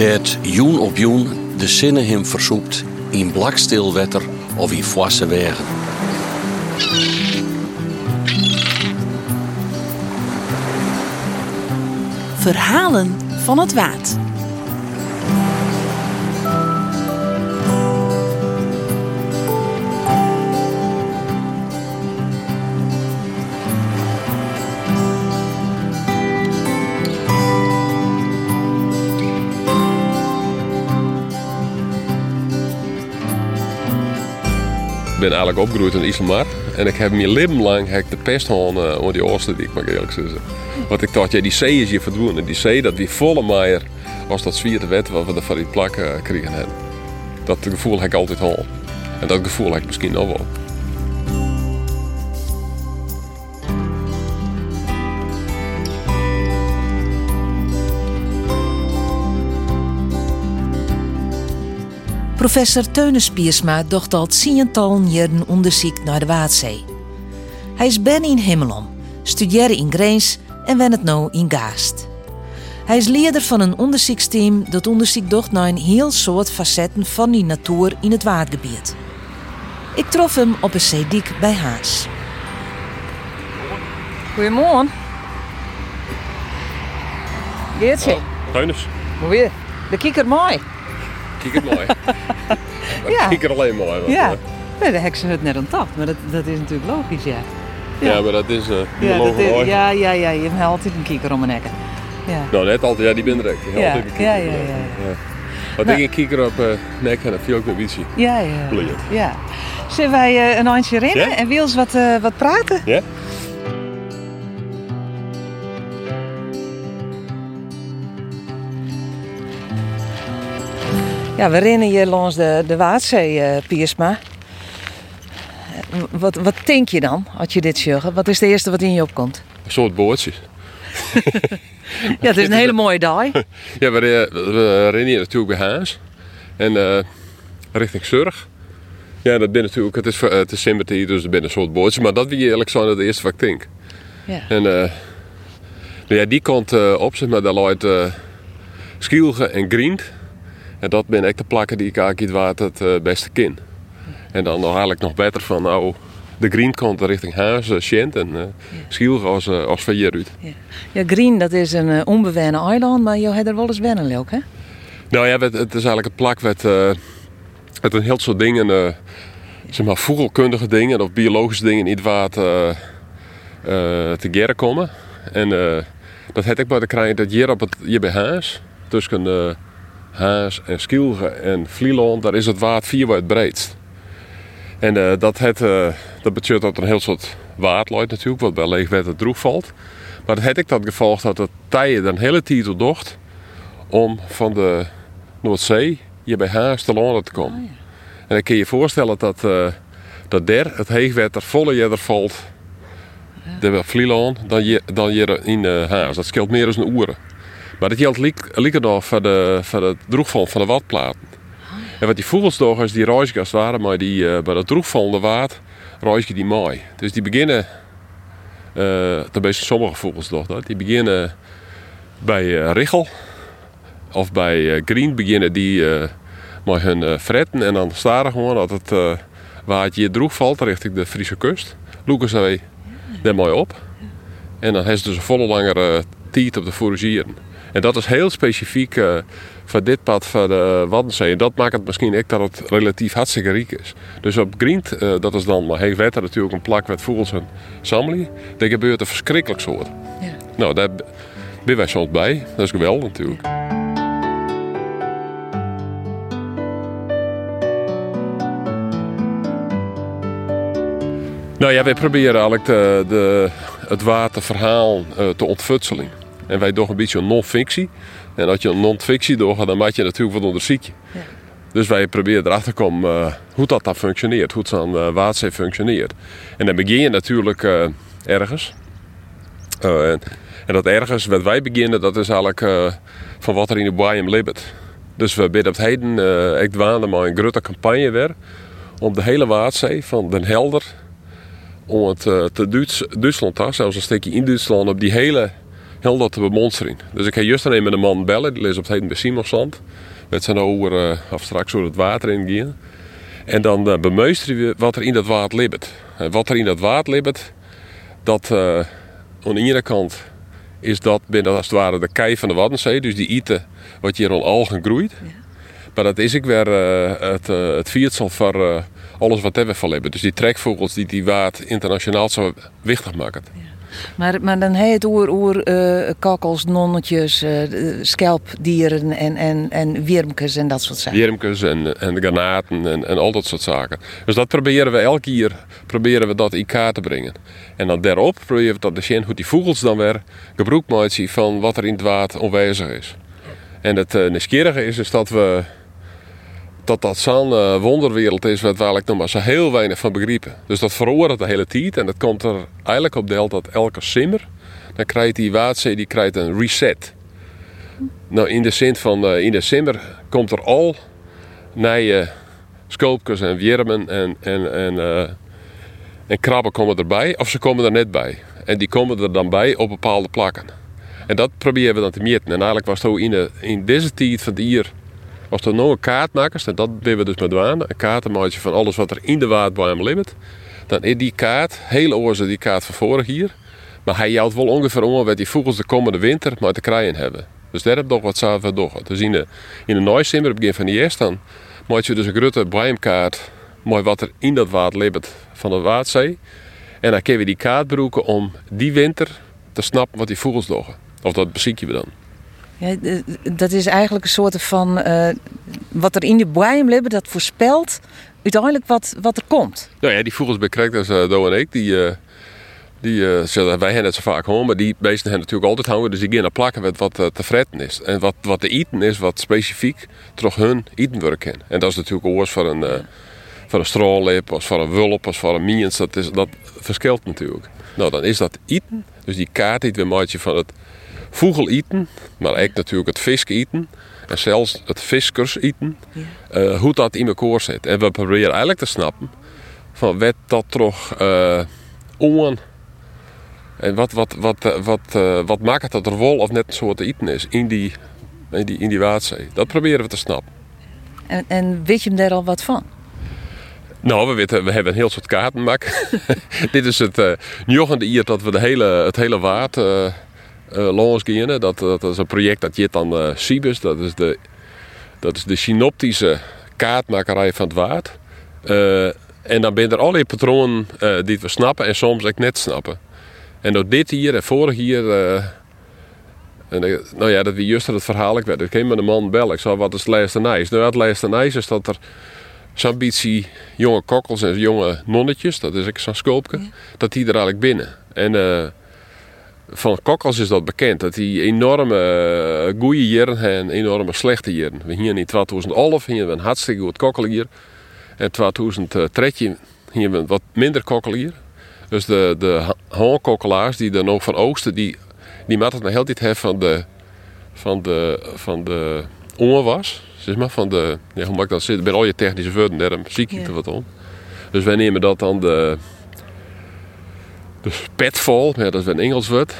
Dat joen op joen de zinnen hem versoept in blakstil wetter of in foisse wegen. Verhalen van het Waad. Ben eigenlijk opgegroeid in Islamar. En ik heb mijn leven lang de pest gehad uh, die Oosterdiek, mag ik eerlijk zeggen. Want ik dacht, ja, die zee is hier verdwenen. En die zee, dat wie volle maier als dat zwierde wet wat we van die plakken uh, kregen hebben. Dat gevoel heb ik altijd al. En dat gevoel heb ik misschien nog wel. Professor Teunis Piersma docht al tientallen jaren onderzoek naar de Waadzee. Hij is ben in Himmelom, studeerde in Greens en wen het nou in Gaast. Hij is leider van een onderzoeksteam dat onderzoek docht naar een heel soort facetten van die natuur in het waardgebied. Ik trof hem op een zeediek bij Haas. Goedemorgen. Geertje, Teunis, hoe weer? De kikker mooi. Kijk het mooi. Ja. Kijk er alleen mooi. Ja. eh, Nee, ze het net aan tacht, maar dat, dat is natuurlijk logisch, ja. ja. maar dat is uh, Ja, dat is, ja, ja, ja, je hebt altijd een kikker om een nekken. Ja. Nou, net altijd, ja, die ben direct. Die Ja, altijd een ja, kieker, ja, eh, ja. Wat Nou. denk ik kieker op uh, nek en dan viel ook een beetje. Ja, ja. Blind. ja. Zullen wij eh, een eindje rennen en Wiels wat, eh, wat praten? Ja? Ja, we rennen hier langs de, de Waadzee, eh, Piersma. Eh, Wat, wat denk je dan, als je dit zegt? Wat is het eerste wat in je opkomt? Een soort bootjes. Ja, het is een hele mooie dag. Ja, we, we rennen hier natuurlijk bij Haas. En eh, richting Zurg. Ja, dat ben natuurlijk, het is, het is dus er ben een soort bootjes. Maar dat wie eerlijk zijn, het eerste wat ik denk. Ja. En nou ja, die kant eh, op zich, maar daar loopt Schielge en Grient. En dat ben ik de plakken die ik eigenlijk waar het eh, beste ken. En dan nog eigenlijk nog beter van, nou, de Grient kant richting Haas, uh, Sjent en eh Schielge als, eh, als van hieruit. Ja, Green, dat is een uh, onbewonnen eiland, maar je hebt er wel eens wennen, ook, hè? Nou ja, het, het is eigenlijk een plak met, eh met een heel soort dingen, eh, zeg maar vogelkundige dingen of biologische dingen niet waar te, eh, te geren komen. En eh, dat heb ik bij de krijgen dat hier op het hier bij Haas, tussen eh Haas en Skielge en Vlieland, daar is het waard vier wat het breedst. En eh, dat, het, eh, dat betekent dat er een heel soort waard natuurlijk, wat bij leegwetter droeg valt. Maar dat heb ik dat gevolg dat het tijden een hele titel docht om van de Noordzee hier bij Haas te landen te komen. En dan kun je je voorstellen dat, eh dat der het heegwetter volle jeder valt de Vlieland dan je, dan hier in Haas. Dat scheelt meer dan een oeren. Maar dat geldt liever nog voor, de, voor het droegval van de watplaten. En wat die vogelstogers die reisgast waren, maar die eh, bij dat droegval de waard reisje die mooi. Dus die beginnen, eh tenminste sommige vogels toch, dat, die beginnen bij eh Richel of bij Green beginnen die met hun fretten en dan staren gewoon dat het eh waardje droeg valt richting de Friese kust. Loeken ze daar mooi op. En dan heeft ze dus een volle langere tijd op de fouragieren. En dat is heel specifiek eh, voor dit pad van de Waddenzee. En dat maakt het misschien ook dat het relatief hartstikke riek is. Dus op Grient, eh, dat is dan maar heel wetter natuurlijk een plak met vogels en samli. Daar gebeurt een verschrikkelijk soort. Ja. Nou, daar ben wij soms bij. Dat is geweldig natuurlijk. Nou ja, wij proberen eigenlijk de, de, het waterverhaal eh, te ontfutselen. En wij doen een beetje non-fictie. En als je een non-fictie doet, dan maak je natuurlijk wat onderzoekje. Ja. Dus wij proberen erachter te komen eh, hoe dat dan functioneert. Hoe zo'n uh, waterzee functioneert. En dan begin je natuurlijk eh, ergens. Eh, en, en dat ergens wat wij beginnen, dat is eigenlijk eh, van wat er in de Bayern libbet. Dus we bidden op het heden eh echt waande maar een grote campagne weer. Om de hele Waadzee, van Den Helder om het eh, te Duits, Duitsland zelfs een stukje in Duitsland, op die hele heel dat te bemonsteren. Dus ik ga juist dan met een man bellen, die leest op het heden bij Simonsand. Met zijn over, of straks door het water in gaan. En dan uh, bemeusteren we wat er in dat water libbet. En wat er in dat water libbet, dat uh, aan de ene kant is dat binnen als het ware de kei van de Waddenzee. Dus die eten wat hier al algen groeit. Ja. Maar dat is ik weer uh, het, uh, het viertsel van uh, alles wat we van hebben. Dus die trekvogels die die waard internationaal zo wichtig maken. Ja. Maar, maar dan heet het oer, oer kakkels, nonnetjes, schelpdieren en, en, en wiermkes en dat soort zaken. Wiermkes en, en granaten en, en al dat soort zaken. Dus dat proberen we elke keer proberen we dat in kaart te brengen. En dan daarop proberen we dat de zien hoe die vogels dan weer gebruik maken van wat er in het water onwijzig is. En het uh, is, is dat we dat dat zo'n uh, wonderwereld is waar eigenlijk nog maar zo heel weinig van begrijpen. Dus dat veroorzaakt de hele tijd en dat komt er eigenlijk op deel dat elke simmer, dan krijgt die waterzee die krijgt een reset. Nou, in de zin van uh, in de simmer komt er al nieuwe scoopjes en wiermen en, en, en, uh, en krabben komen erbij of ze komen er net bij. En die komen er dan bij op bepaalde plakken. En dat proberen we dan te meten. En eigenlijk was het in, in deze tijd van het hier was er nog een kaartmakers. En dat deden we dus met waan. Een kaartenmaatje van alles wat er in de waardboom ligt. Dan is die kaart, hele oorzaak die kaart van vorig hier. Maar hij jouwt wel ongeveer om wat die vogels de komende winter maar te krijgen hebben. Dus daar heb je nog wat zaken door. Dus in de, in de het begin van de eerste, dan je dus een grote bruimkaart. Mooi wat er in dat water leeft van de Waadzee. En dan kun je die kaart gebruiken om die winter te snappen wat die vogels doen. Of dat beziek je dan. Ja, dat is eigenlijk een soort van. Uh, wat er in de boeien leven, dat voorspelt uiteindelijk wat, wat er komt. Nou ja, die vogels als uh, Do en ik, die. Uh, die wij hen het zo vaak horen, maar die beesten hebben natuurlijk altijd houden. Dus die gaan naar plakken met wat te fretten is. En wat, wat te eten is, wat specifiek toch hun etenwerk in. En dat is natuurlijk oors van een, uh, van een stroollip, of van een wulp, of van een miens. Dat, is, dat verschilt natuurlijk. Nou, dan is dat eten. Dus die kaart die we van het vogel eten, maar ook natuurlijk het vis eten. En zelfs het viskers eten. Ja. Uh, hoe dat in elkaar zit. En we proberen eigenlijk te snappen van wat dat toch uh, on en wat, wat, wat, wat, uh, wat maakt dat er wol of net een soort eten is in die, in die, in die Waadzee. Dat proberen we te snappen. En, en weet je hem daar al wat van? Nou, we, weten, we hebben een heel soort kaartenmak. Dit is het uh, hier dat we de hele, het hele waard uh, uh. Dat, dat is een project dat heet dan uh, Cibus. Dat is de, dat is de synoptische kaartmakerij van het waard. Uh, en dan zijn er allerlei patronen die we snappen en soms ook net snappen. En door dit hier en vorig hier... En, nou ja, dat wie juist het verhaal ik werd. Ik ging met een man bellen. Ik zei, wat is nijs? Nou, het nijs is dat er zo'n beetje jonge kokkels en jonge nonnetjes, dat is ik zo'n scoopje, ja. dat die er eigenlijk binnen. En van kokkels is dat bekend, dat die enorme uh, goede jaren en enorme slechte jaren. We hier in 2011 hier we een hartstikke goed kokkelier. En 2013 hier we een wat minder kokkelier. Dus de, de die er nog van oogsten, die, die maakt het nog heel tijd hebben van de, van de, van de onwas zeg maar, van de, ja, hoe maak ik dat zitten? Bij al je technische woorden, daarom zie ik er wat om. Dus wij nemen dat dan de, de petvol, ja, dat is een Engels woord.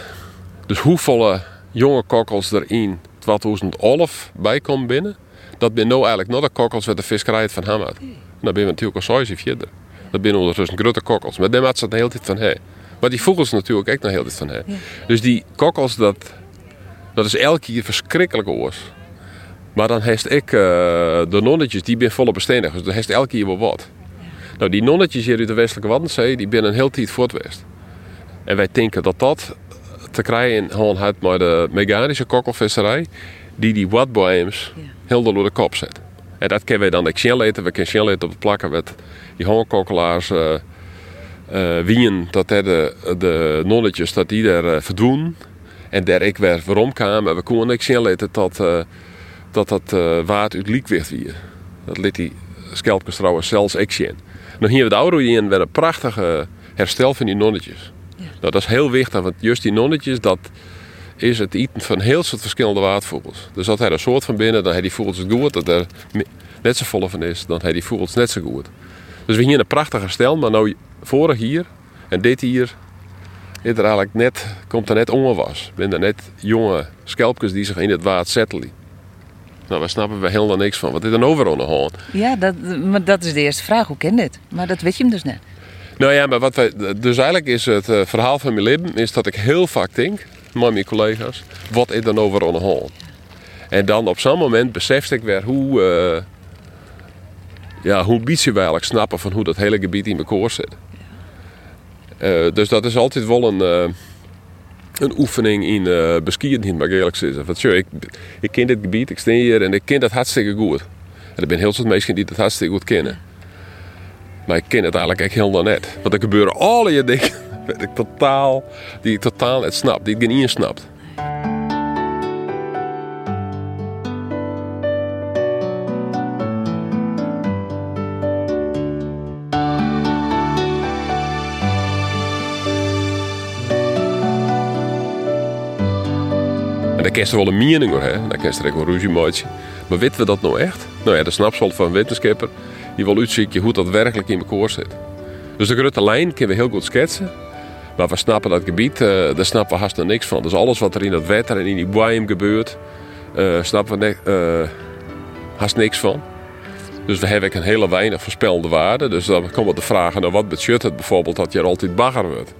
Dus hoeveel jonge kokkels er in 2011 bij komen binnen, dat ben nou eigenlijk nog de kokkels met de visserij van Hamad. Dan ben we natuurlijk al zoiets verder. Dat zijn ondertussen grote kokkels. Maar daar maakt ze de hele tijd van hey. Maar die vogels natuurlijk ook nog heel tijd van hey. Dus die kokkels, dat, dat is elke keer verschrikkelijk oors. Maar dan heeft ik uh, de nonnetjes, die ben volop bestendig. Dus dan heeft elke keer wel wat. Nou, die nonnetjes hier uit de westelijke Waddenzee, die zijn een heel tijd voortwest. En wij denken dat dat te krijgen gewoon met de mechanische kokkelvisserij, die die watboems ja. heel door de kop zet. En dat kunnen wij dan eten. We kunnen eten op het plakken met die hongerkokkelaars. Uh, uh, wien dat de, de nonnetjes dat die daar uh, verdoen. En daar ik weer waarom kwamen. We konden eten dat dat dat uh, waard uit liekwicht weer. Dat liet die schelpjes trouwens zelfs ik zien. Nou hier we de oude in weer een prachtige herstel van die nonnetjes. Nou, dat is heel wichtig, want juist die nonnetjes, dat is het eten van heel soort verschillende waardvogels. Dus dat hij er soort van binnen, dan hij die vogels het goed. Dat er net zo vol van is, dan hij die vogels net zo goed. Dus we hier een prachtige herstel, maar nou vorig hier en dit hier, is er eigenlijk net, komt er net ongewas. Ben er net jonge schelpjes die zich in het water settelen. Nou, daar snappen we helemaal niks van. Wat is nou weer aan de hand? Ja, dat, maar dat is de eerste vraag. Hoe ken dit? Maar dat weet je hem dus net. Nou ja, maar wat wij, dus eigenlijk is het eh, verhaal van mijn leven is dat ik heel vaak denk, met mijn collega's, wat is er nou aan de hand? En dan op zo'n moment besefte ik weer hoe, eh ja, hoe beetje we eigenlijk snappen van hoe dat hele gebied in elkaar zit. Eh, dus dat is altijd wel een, een oefening in uh, beskieren, mag ik eerlijk zeggen. Want, ik, ik ken dit gebied, ik sta hier en ik ken dat hartstikke goed. En er zijn heel veel mensen die dat hartstikke goed kennen. Maar ik ken het eigenlijk echt helemaal net. Want er gebeuren alle dingen die ik totaal, die totaal net snap, die ik niet insnapt. En daar kerst er wel een mening over, hè? Daar kerst er ook wel ruzie. Maar weten we dat nou echt? Nou ja, de snapsel van wetenschapper die wil uitzoeken hoe dat werkelijk in elkaar zit. Dus de grote lijn kunnen we heel goed schetsen. Maar we snappen dat gebied, uh, daar snappen we haast nog niks van. Dus alles wat er in dat water en in die boeien gebeurt, uh, snappen we ne uh, haast niks van. Dus we hebben een hele weinig voorspelde waarde. Dus dan komen de vragen, nou wat betekent het bijvoorbeeld dat je er altijd bagger wordt?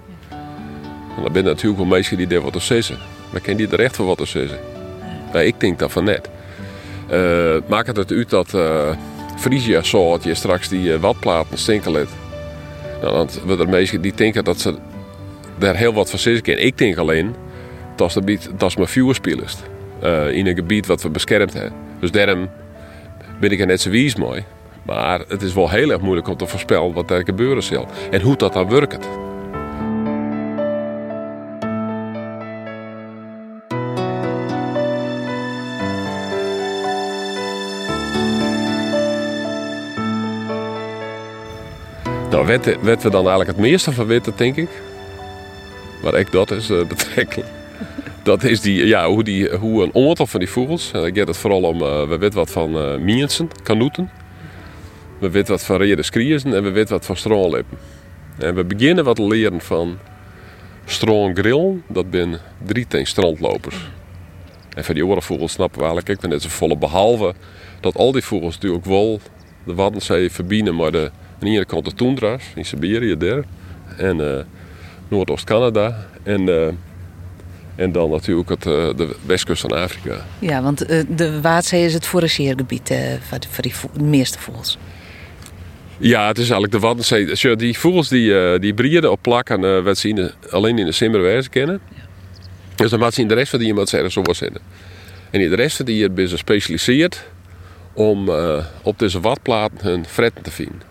En dan ben je natuurlijk wel mensen die daar wat te zeggen. Maar ken die er echt voor wat te zeggen? Ik denk dat van net. Maakt het het uit dat Frisia soort je straks die uh, watplaten stinken? Nou, want we er mensen die denken dat ze daar heel wat van zeggen Ik denk alleen dat is, dat mijn vuurspelers. in een gebied wat we beschermd hebben. Dus daarom ben ik er net zo wies mooi. Maar het is wel heel erg moeilijk om te voorspellen wat er gebeuren zal. En hoe dat dan werkt. Wat, we dan eigenlijk het meeste van weten, denk ik, waar ik dat is uh, betrekkelijk, dat is die, ja, hoe, die, hoe een aantal van die vogels, ik gaat het vooral om, uh, we weten wat van uh, miensen, kanoeten, we weten wat van rede skriezen en we weten wat van stroomlippen. En we beginnen wat te leren van stroomgrill, dat zijn drie ten strandlopers. En van die andere vogels snappen we eigenlijk ook net zo volle, behalve dat al die vogels natuurlijk wel de Waddenzee verbinden, maar de aan de ene kant de toendra's in Siberië daar. En uh, Noordoost-Canada. En, uh, en dan natuurlijk het, uh, de westkust van Afrika. Ja, want de Waadzee is het forageergebied voor, voor die de meeste vogels. Ja, het is eigenlijk de Waddenzee. Die vogels die, die brieden op plakken, wat ze in de, alleen in de Simmerwijze kennen. Ja. Dus dan maakt ze in de rest van die iemand zeggen zo zitten. En in de rest van die is gespecialiseerd om op deze watplaten hun fretten te vinden.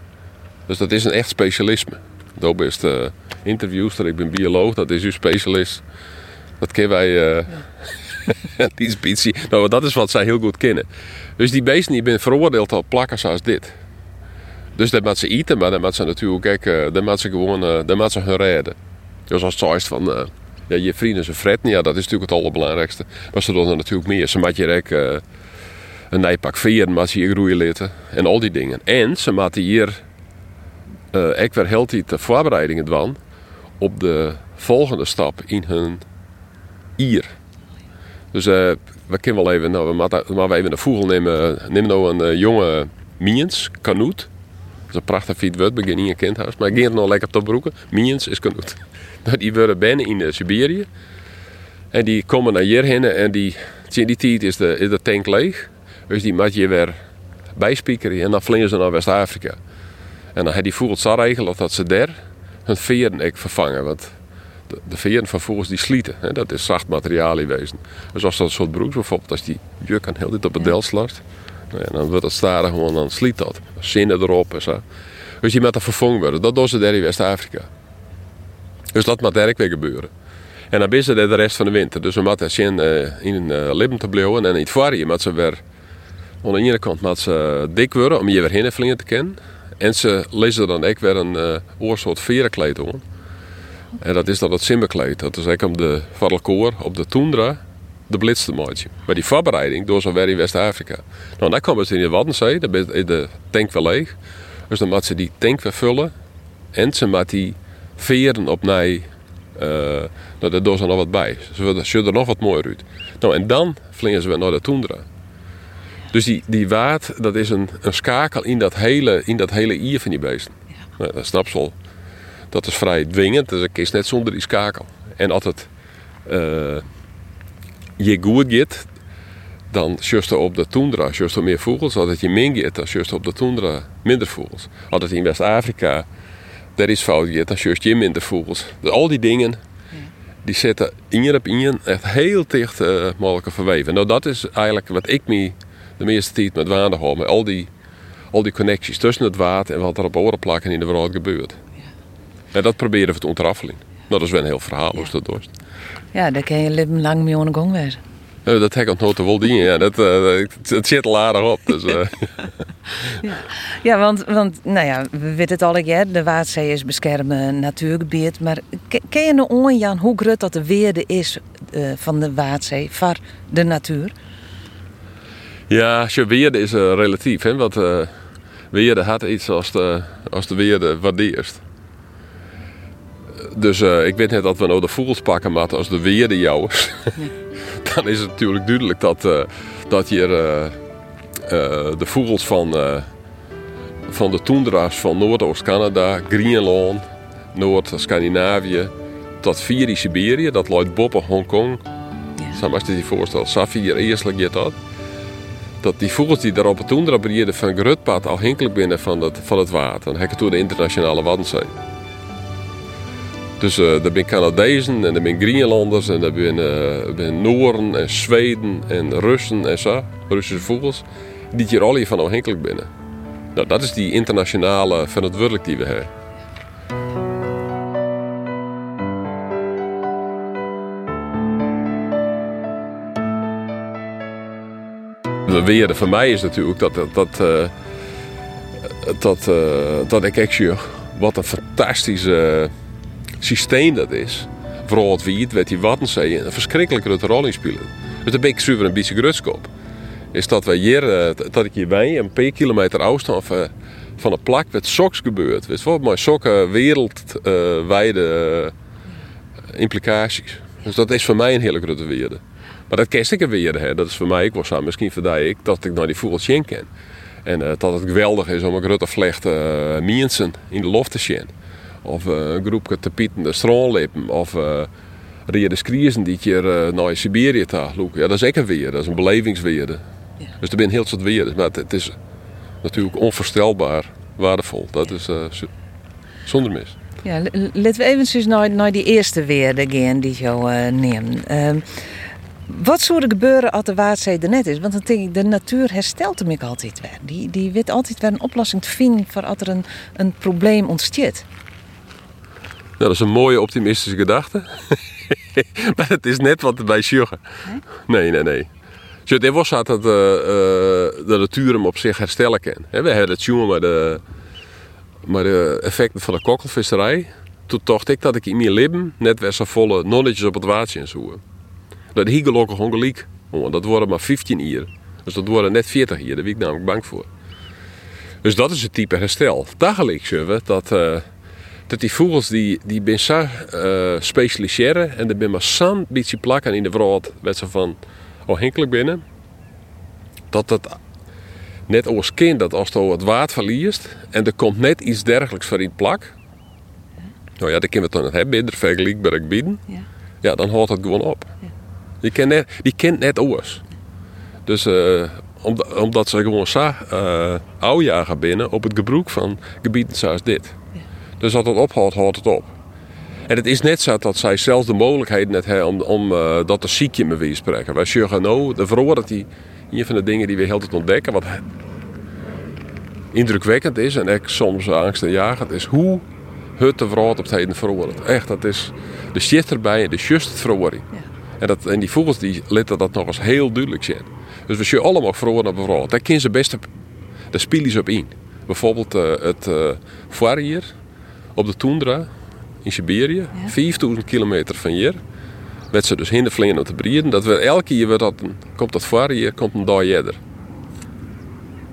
Dus dat is een echt specialisme. Dat is de interviewster, ik ben bioloog, dat is uw specialist. Dat kennen wij. Uh, ja. die is Nou, dat is wat zij heel goed kennen. Dus die beesten die ben veroordeeld op plakken zoals dit. Dus dat moet ze eten, maar dan moet ze natuurlijk ook, uh, dan moet ze gewoon, uh, dan moet ze hun redden. Dus als het van, uh, ja, je vrienden zijn fretten, ja, dat is natuurlijk het allerbelangrijkste. Maar ze doen er natuurlijk meer. Ze maken je ook een nijpak veren, maar ze hier groeien litten en al die dingen. En ze maken hier uh, ik weer heel de voorbereidingen doen op de volgende stap in hun ier. Dus uh, we kunnen wel even, nou, we moeten even een vogel nemen. Neem nou een uh, jonge Miens, kanoet. Dat is een prachtig fiets woord, begin in je kindhuis. Maar ik ging het nog lekker op broeken. Miens is kanoet. Nou, die worden binnen in Siberië. En die komen naar hierheen en die, die tijd is de, is de tank leeg. Dus die moet je weer bijspiekeren en dan vliegen ze naar West-Afrika. En dan had die voelt zo regelen dat ze daar hun veren ik vervangen. Want de, de veren van vogels die slieten. Hè, dat is zacht materiaal wezen. Dus als dat een soort broek bijvoorbeeld, als die juk aan heel dit op het del. Nou ja, dan wordt het staren gewoon, dan sliet dat. Zinnen erop en zo. Dus die moet er vervangen worden. Dat doen ze daar in West-Afrika. Dus dat moet daar weer gebeuren. En dan is ze de rest van de winter. Dus we moeten zien uh, in een uh, leven te blijven. En in het voorjaar moet ze weer... Aan de ene kant moet ze dik worden om je weer heen te kennen. En ze lezen dan ook weer een uh, oorsoort verenkleed aan. En dat is dan het simmerkleed. Dat is eigenlijk om de varlkoor op de toendra de blitz te. Maar die voorbereiding door ze weer in West-Afrika. Nou, dan komen ze in de Waddenzee, dan is de tank wel leeg. Dus dan moeten ze die tank weer vullen. En ze moeten die veren opnieuw Uh, nou, daar doen ze nog wat bij. Ze zullen er nog wat mooier uit. Nou, en dan vliegen ze weer naar de tundra. Dus die, die waard, dat is een, een schakel in dat hele, in dat hele ier van die beesten. Ja. Nou, dat snap je wel. Dat is vrij dwingend, dus ik is net zonder die schakel. En als het uh, je goed gaat, dan just op de tundra just er meer vogels. Als het je min gaat, dan just op de tundra minder vogels. Als het in West-Afrika daar is fout gaat, dan just je minder vogels. Dus al die dingen, die zitten in op in echt heel dicht uh, mogelijk verweven. Nou, dat is eigenlijk wat ik me de meeste tijd met water. Met al die, al die connecties tussen het water en wat er op oren plakken in de wereld gebeurt. Ja. En dat proberen we te ontraffelen. Nou, dat is wel een heel verhaal, ja. dat dorst. Ja, daar kan je leven lang mee aan de gang dat heb ik nog wel. Ja, dat, uh, het zit al aardig op. Dus, uh. ja. ja, want, want nou ja, we weten het al, de Waadzee is beschermd natuurgebied. Maar ken je nou Jan, hoe groot dat de weerde is uh, van de Waadzee voor de natuur? Ja, je weerde is relatief. Hè? Want weerde had iets als de, als de weerde waardeerst. Dus uh, ik weet net dat we nou de vogels pakken, maar als de weer de jouwers, dan is het natuurlijk duidelijk dat, dat uh, de vogels van, van de toendra's van Noordoost-Canada, Greenland, Noord-Scandinavië, tot vier in Siberië, dat loopt boven Hongkong. Ja. Zo je je voorstellen, Safir eerstelijk je dat. Dat die vogels die daar op het toendra breeden van Grutpad afhankelijk binnen van het, van het water. Dan heb toen de internationale Waddenzee. Dus uh, er zijn Canadezen en er zijn Greenlanders en er zijn, uh, Nooren en Zweden en Russen en zo, Russische vogels, die hier al van afhankelijk binnen. Nou, dat is die internationale verantwoordelijk die we hebben. De weer voor mij is natuurlijk dat, dat, dat, uh, dat, uh, dat ik wat een fantastische systeem dat is. Vooral het wiet, wat die Waddenzee een verschrikkelijke rol in spelen. Dus daar ben ik zuiver een beetje grutskop. Is dat wij hier, eh, dat ik hier bij, een paar kilometer afstand van, van een plak, wat soks gebeurt. Weet je maar sokken wereldwijde implicaties. Dus dat is voor mij een hele grote weerde. Maar dat kerst ik een weerde. Dat is voor mij, ik was aan misschien voor ik, dat ik naar die vogels ken. En uh, dat het geweldig is om een grote vlecht uh, mensen in de loft te zien. Of uh, een groepje te pieten de stroomlippen. Of uh, de skriezen die hier naar Siberië te lopen. Ja, dat is ook een weer. Dat is een belevingsweerde. Ja. Dus er zijn heel soort weerden. Maar het, is natuurlijk onvoorstelbaar waardevol. Dat is zonder mis. Ja, laten we even naar, naar die eerste weerde gaan die jou neemt. Wat zou er gebeuren als de Waadzee er net is? Want dan denk ik, de natuur herstelt hem altijd weer. Die, die weet altijd weer een oplossing te vinden voor als er een, een probleem ontstaat. Nou, dat is een mooie optimistische gedachte. maar het is net wat bij sjuggen. Nee, nee, nee. Het was dat uh, de natuur hem op zich herstellen kan. We hebben het jongen met de, met de effecten van de kokkelvisserij. Toen dacht ik dat ik in mijn leven net weer zo volle nonnetjes op het water zo. Dat hier gelukkig ongelijk. Dat worden maar 15 hier. Dus dat worden net 40 hier. Daar ben ik namelijk bang voor. Dus dat is het type herstel. Dagelijks zullen we dat... Uh, dat die vogels die, die ben zo uh, specialiseren en er ben maar zo'n beetje plakken in de wereld met ze van afhankelijk binnen dat dat net als kind dat als je het water verliest en er komt net iets dergelijks voor in plak nou ja, dan kunnen we het dan hebben in de vergelijkbare gebieden ja. ja, dan houdt het gewoon op. die, kent net, die kent net oors dus uh, omdat ze gewoon zo uh, oudjagen binnen op het gebruik van gebieden zoals dit dus als het ophoudt, houdt het op. En het is net zo dat zij zelfs de mogelijkheid net hebben om, om uh, dat de ziekje me weer spreken. Wij zeggen nou, de dat die een van de dingen die we heel tijd ontdekken, wat indrukwekkend is en ik soms angstaanjagend is hoe het de vrouw op het heden verwoordt. Echt, dat is de shit erbij, de just. Ja. En, dat, en die vogels die laten dat nog eens heel duidelijk zien. Dus we zien allemaal verwoorden op een vrouw. Daar kunnen ze best, daar spelen ze op in. Bijvoorbeeld uh, het uh, hier op de Tundra in Siberië, 5000 kilometer van hier. Met ze dus hindervlingen op te brieden. Dat we elke keer dat, komt dat hier, komt een dag eerder.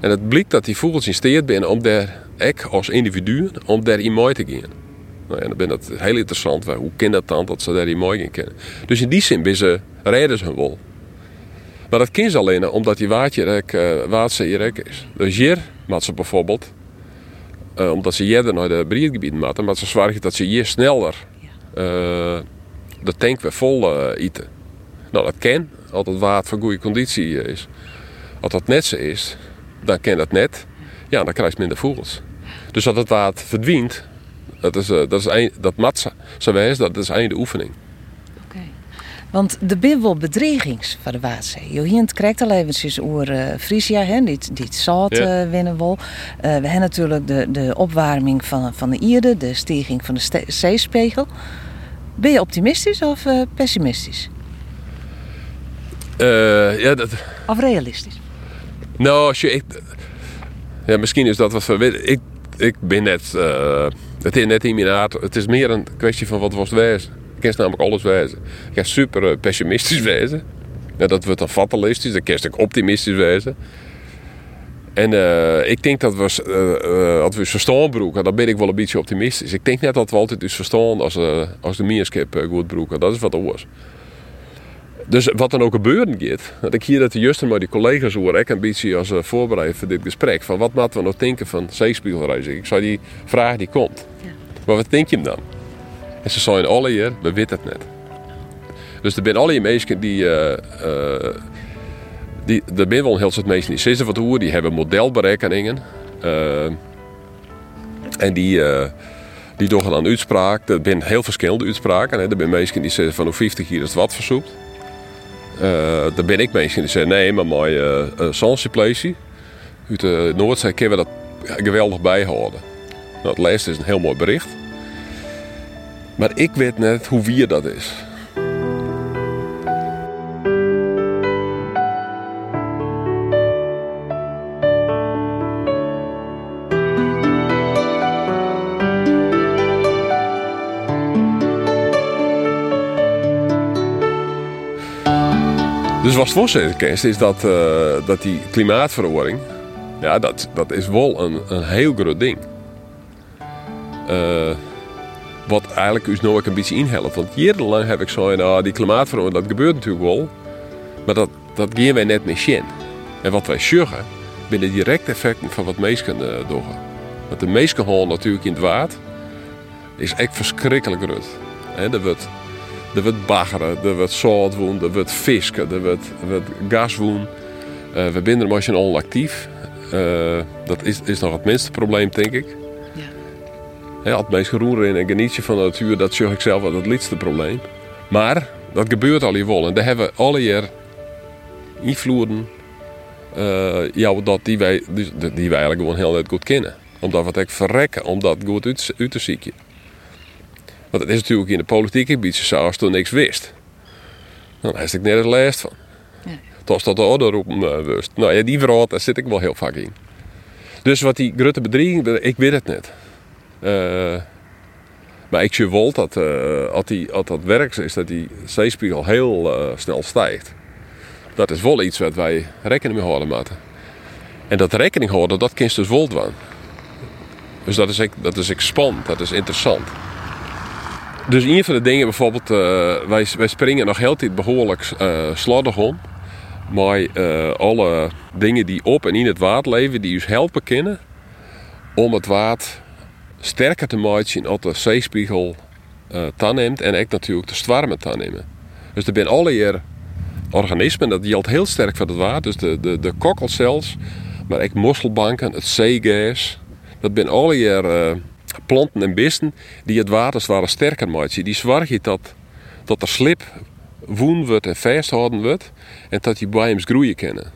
En het blijkt dat die vogels in staat zijn om daar, ik als individu, om daar in mooi te gaan. Nou ja, dan ben dat heel interessant. Hoe kan dat dan dat ze daar die mooi in kennen? Dus in die zin ben ze, redden ze hun wol. Maar dat kind ze alleen omdat die waardje uh, waardse is. Dus hier maakt ze bijvoorbeeld, uh, omdat ze hier naar de breedgebieden maken, maar ze zorgen dat ze hier sneller uh, de tank weer vol eten. Nou, dat kan, als het water van goede conditie is. Als dat net zo is, dan kan dat net. Ja, dan krijg je minder vogels. Dus als het water verdwijnt, dat is, dat is een, dat matza, zo wijs, dat is einde oefening. Want de bin wel bedreigings van de Waadzee. Johient krijgt al eventjes over uh, Frisia, hè, die, die zout ja. uh, winnen. Uh, we hebben natuurlijk de, de opwarming van, van de Ierde, de stijging van de zeespiegel. Ben je optimistisch of uh, pessimistisch? ja, dat... Of realistisch? Nou, als je, ik, ja, misschien is dat wat we Ik, ik ben net, het is net in mijn. Het is meer een kwestie van wat was wezen. Ik namelijk alles wijzen. Ik kan super eh, pessimistisch wijzen. Ja, dat wordt dan fatalistisch. Dan kan ik optimistisch wijzen. En uh, ik denk dat we, uh, we verstaan broeken, dan ben ik wel een beetje optimistisch. Ik denk net dat we altijd dus verstaan als, als de meerskip goed broeken. Dat is wat anders. Dus wat dan ook gebeuren gaat, dat ik hier dat de juisten maar die collega's hoor, ik een beetje als voorbereid voor dit gesprek. Van wat moeten we nog denken van zeespiegelreizen? Ik zou die vraag die komt. Ja. Maar wat denk je hem dan? En ze zijn alle hier, we weten het net. Dus er zijn alle mensen die, uh, uh, die er zijn wel een heel soort mensen die zitten wat hoe, die hebben modelberekeningen. Uh, en die, die doen dan uitspraak. Er zijn heel verschillende uitspraken. Hè. Er zijn mensen die zeggen van hoe 50 hier is het wat versoept. Uh, er ben ik mensen die zeggen nee, maar mooi uh, Sansiplatie. Uit de Noordzee kunnen we dat geweldig bijhouden. Nou, het laatste is een heel mooi bericht. Maar ik weet net hoe wier dat is. Dus wat voorzitter kent, is dat, uh, dat die klimaatverandering, ja, dat, dat is wel een, een heel groot ding. Uh, wat eigenlijk dus nog een beetje inhelpt. Want jarenlang heb ik zo, nou, die klimaatverandering, dat gebeurt natuurlijk wel. Maar dat, dat gaan wij net niet zien. En wat wij zeggen, binnen directe effecten van wat mensen uh, doen. Want de meesten natuurlijk in het water, is echt verschrikkelijk groot. er wordt, er wordt baggeren, er wordt zoutwoen, er wordt visken, er wordt, wordt gaswoen. Uh, we zijn er onactief. Uh, dat is, is nog het minste probleem, denk ik. He, het meest in en genietje van de natuur, dat zeg ik zelf wel het liefste probleem. Maar dat gebeurt al hier wel. En daar hebben we alle jaar invloeden uh, ja, dat die, wij, die wij eigenlijk gewoon heel net goed kennen. Omdat we het echt verrekken om dat goed uit, uit te zieken. Want het is natuurlijk in de politiek een beetje zo als toen niks wist. Nou, dan heb ik nergens last van. Ja. Tot dat de orde roepen uh, wist. Nou ja, die verhaal, daar zit ik wel heel vaak in. Dus wat die grote bedreiging, ik weet het niet. Uh, maar ik zie wel dat uh, als, die, als dat werkt, is dat die zeespiegel heel uh, snel stijgt. Dat is wel iets wat wij rekening mee houden moeten. En dat rekening houden, dat je dus wel doen. Dus dat is, dat is spannend, dat is interessant. Dus een van de dingen bijvoorbeeld, wij, wij springen nog heel tijd behoorlijk uh, slordig om. Maar alle dingen die op en in het water leven, die ons helpen kunnen om het water sterker te maken als de zeespiegel uh, en ook natuurlijk de zwarmen nemen. Dus er zijn alle organismen, dat geldt heel sterk voor het water. Dus de, de, de kokkelcels, maar ook mosselbanken, het zeegas. Dat zijn alle planten en beesten die het water sterker maken. Die zorgen dat, dat er slip woen wordt en vasthouden wordt en dat die bijems groeien kunnen.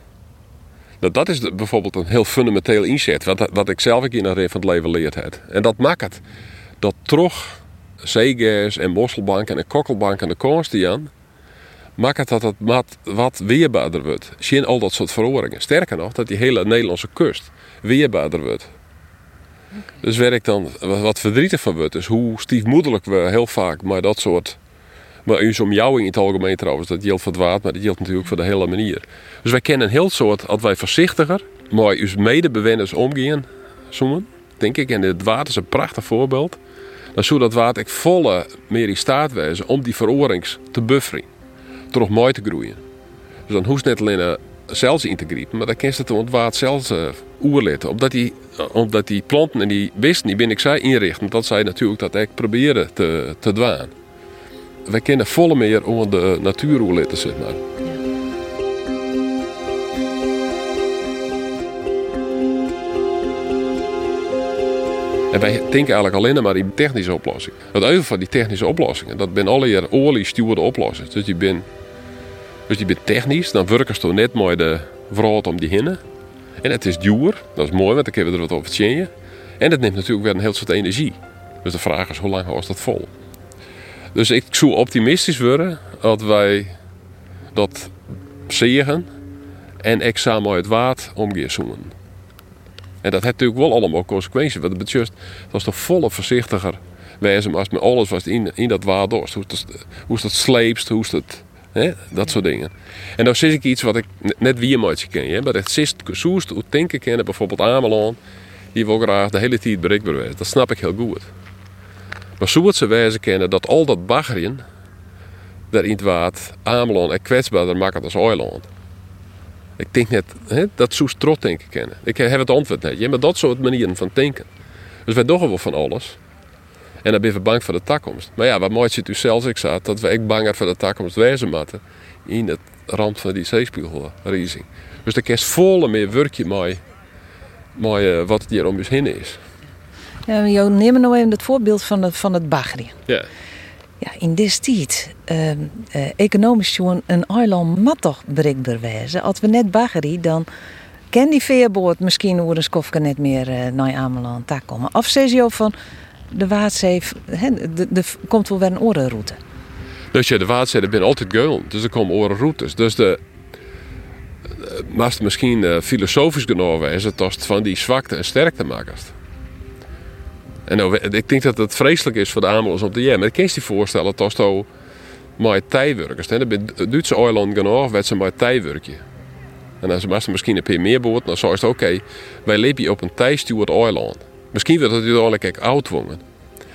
Nou, dat is bijvoorbeeld een heel fundamenteel inzet, wat, wat ik zelf ook in een van het leven leerd heb. En dat maakt het dat toch zeegas en mosselbanken en kokkelbanken de komst die aan, maakt het dat het wat, weerbaarder wordt. Zie al dat soort verhoringen. Sterker nog, dat die hele Nederlandse kust weerbaarder wordt. Dus ik dan wat verdrietig van word, is hoe stiefmoederlijk we heel vaak maar dat soort maar u omjouwing in het algemeen trouwens, dat geldt voor het water, maar dat geldt natuurlijk voor de hele manier. Dus wij kennen een heel soort, als wij voorzichtiger, maar uw medebewoners omgaan, zoomen, denk ik. En het water is een prachtig voorbeeld. dan zou dat water ik volle meer in staat wezen om die veroorings te bufferen. Terug mooi te groeien. Dus dan hoeft net alleen zelfs in maar dan kan je het water zelfs uh, oerlitten. Omdat die, omdat die planten en die wisten, die ben ik zij inrichten. Dat zij natuurlijk dat ik proberen te, te dwaan. We kennen volle meer onder de natuur oerlitten, zeg maar. En wij denken eigenlijk alleen maar in technische oplossingen. Het even van die technische oplossingen, dat ben alle hier olie-stuurde oplossingen. Dus die ben, dus die ben technisch, dan werken ze net mooi de vrouw om die hinnen. En het is duur, dat is mooi, want dan kunnen we er wat over tjeën. En het neemt natuurlijk weer een heel soort energie. Dus de vraag is, hoe lang houdt dat vol? Dus ik zou optimistisch worden dat wij dat zeggen en ik samen het waard omgaan. En dat heeft natuurlijk wel allemaal consequenties. Want het betreft, dat was toch volle voorzichtiger wezen als met alles wat in, in dat waard Hoe het, hoe het sleepst, hoe het... Dat soort dingen. En dan zie ik iets wat ik net wie een ken. Hè? Maar het zist zoest hoe denken kennen, bijvoorbeeld Amelon, die wil graag de hele tijd bereikbaar zijn. Dat snap ik heel goed. Maar zo ze wijzen kennen dat al dat baggerien daar in het water Amelon en kwetsbaarder maken als Oiland. Ik denk net, dat zou trot denken kennen. Ik heb het antwoord net. Maar dat soort manieren van denken. Dus wij doen wel van alles. En dan ben we bang voor de toekomst. Maar ja, wat mooi zit u zelfs ik zat, dat we echt banger voor de toekomst wezen moeten. In het rand van die zeespiegelriezing. Dus de kerst volle meer werkje mooi, mooi uh, wat hier om ons heen is. Ja, jou neem nou even het voorbeeld van het, van het bagri. Ja. Ja, in deze tijd, uh, uh, economisch gewoon een eiland mat toch bereikbaar wezen. Als we net baggerie, dan kan die veerboot misschien over een skofke net meer uh, naar Ameland daar komen. Of zeg je van, de Waadzee, er komt wel weer een orenroute. Dus ja, de Waadzee, er ben altijd geul, dus er komen orenroutes. Dus de, maar misschien uh, filosofisch genomen is het van die zwakte en sterkte makers. En ik denk dat het vreselijk is voor de aanmelers op de jam. Maar ik kan je voorstellen dat zo met tijwerkers. De Duitse eiland genoeg werd ze met tijwerkje. En als ze misschien een paar meer dan zou het oké, wij leven op een tijstuurd eiland. Misschien wordt het uiteindelijk ook oud worden.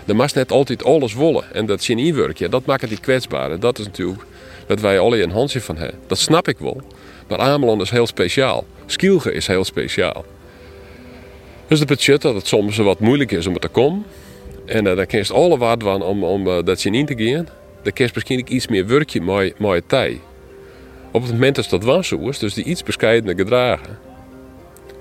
Dan mag net altijd alles wollen. En dat geniewerkje, dat maakt het die kwetsbaar. dat is natuurlijk dat wij alle een handje van hebben. Dat snap ik wel. Maar Ameland is heel speciaal. Skielge is heel speciaal. Dus dat betekent dat het soms wat moeilijk is om er te komen. En dan kun je alle waard van om, om uh, dat je in te gaan. Dan kun je misschien iets meer werkje met tijd. Op het moment dat dat was dus die iets bescheidener gedragen.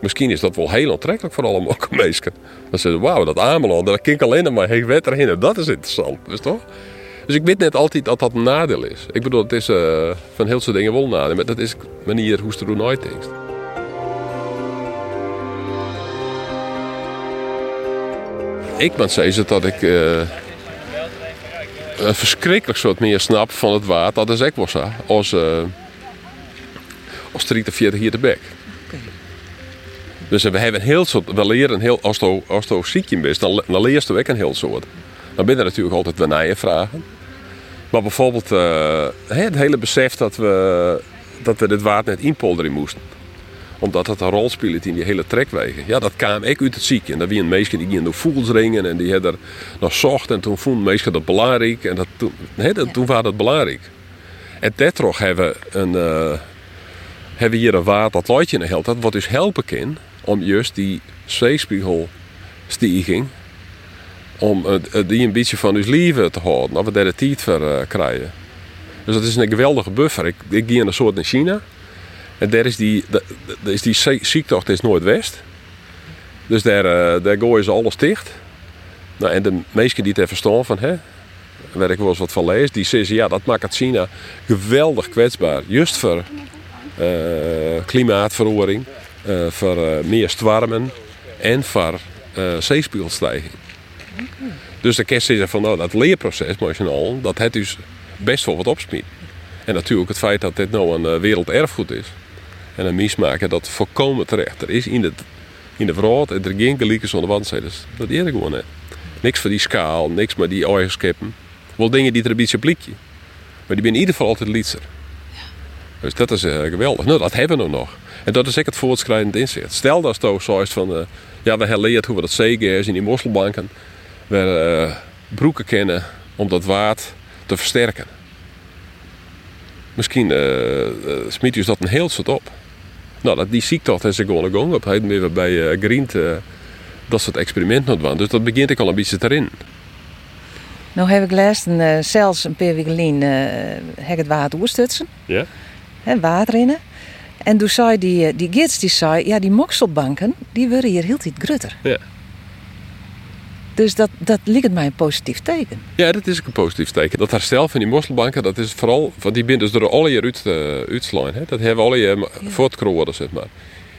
Misschien is dat wel heel aantrekkelijk voor allemaal mensen. Dan zeggen ze, wauw, dat Ameland, daar kijk alleen maar heen wetter Dat is interessant, dus toch? Dus ik weet net altijd dat dat een nadeel is. Ik bedoel, het is uh, van heel veel dingen wel een nadeel. Maar dat is manier hoe ze er nooit denkt. ik moet zeggen dat ik uh, een verschrikkelijk soort meer snap van het water. Dat is ik was als, uh, als 43 hier de bek. Dus we hebben een heel soort, we leren heel, als je als ziek bent, dan, dan leer je ook een heel soort. Dan ben er natuurlijk altijd naar je vragen. Maar bijvoorbeeld uh, het hele besef dat we, dat we dit water net inpolderen moesten omdat het een rol speelt in die hele trekwegen. Ja, dat kwam ik uit het zieken. En dat wie een meisje die ging door voelsringen en die had er nog zocht. En toen vond meisje dat belangrijk. En dat, toen, dat, toen was dat belangrijk. En daardoor hebben we een, uh, hebben hier een water dat luidje in de dat wat dus helpen kan om juist die zeespiegelstijging om die een beetje van ons leven te houden. Dat we daar de tijd voor uh, krijgen. Dus dat is een geweldige buffer. Ik, ik ga een soort in China. En daar is die, daar is die ziektocht is Noordwest. Dus daar, uh, daar gooien ze alles dicht. Nou, en de meesten die het verstaan van, hè, waar ik wel eens wat van lees, die zeggen ja, dat maakt het China geweldig kwetsbaar. Juist voor uh, klimaatverandering, uh, voor meer stwarmen en voor zeespiegelstijging. Dus de kerst zeggen van nou, dat leerproces, dat het dus best wel wat opsmiet. En natuurlijk het feit dat dit nou een werelderfgoed is en een mismaken dat volkomen terecht. Er is in, het, in de en er geen gelijke zonder. Dat is gewoon net. Niks van die schaal, niks met die oorskippen. Wel dingen die er een beetje blikje. Maar die zijn in ieder geval altijd lietser. Dus dat is uh, geweldig. Nou, dat hebben we nog. En dat is ook het voortschrijdend inzicht. Stel dat het zo van... Uh, ja, we hebben geleerd hoe we dat zeker is in die mosselbanken. Waar, uh, broeken kennen om dat waard te versterken. Misschien uh, smiet u dat een heel soort op. Nou, dat, die ziekte is gewoon gang op. Hij weer bij uh, Grient uh, dat soort experimenten doen. Dus dat begint ik al een beetje erin. Nou heb ik gelezen, uh, zelfs een paar weken het water oerstutsen. Ja. Hè, water in. En toen zei die, die gids, die zei, ja die mokselbanken, die worden hier heel tijd grutter. Ja. Dus dat, dat lijkt mij een positief teken. Ja, dat is ook een positief teken. Dat herstel van die mosselbanken, dat is vooral, want die binden dus door alle jaar uit, uh, uitslaan. Hè? Dat hebben alle jaar ja. zeg maar.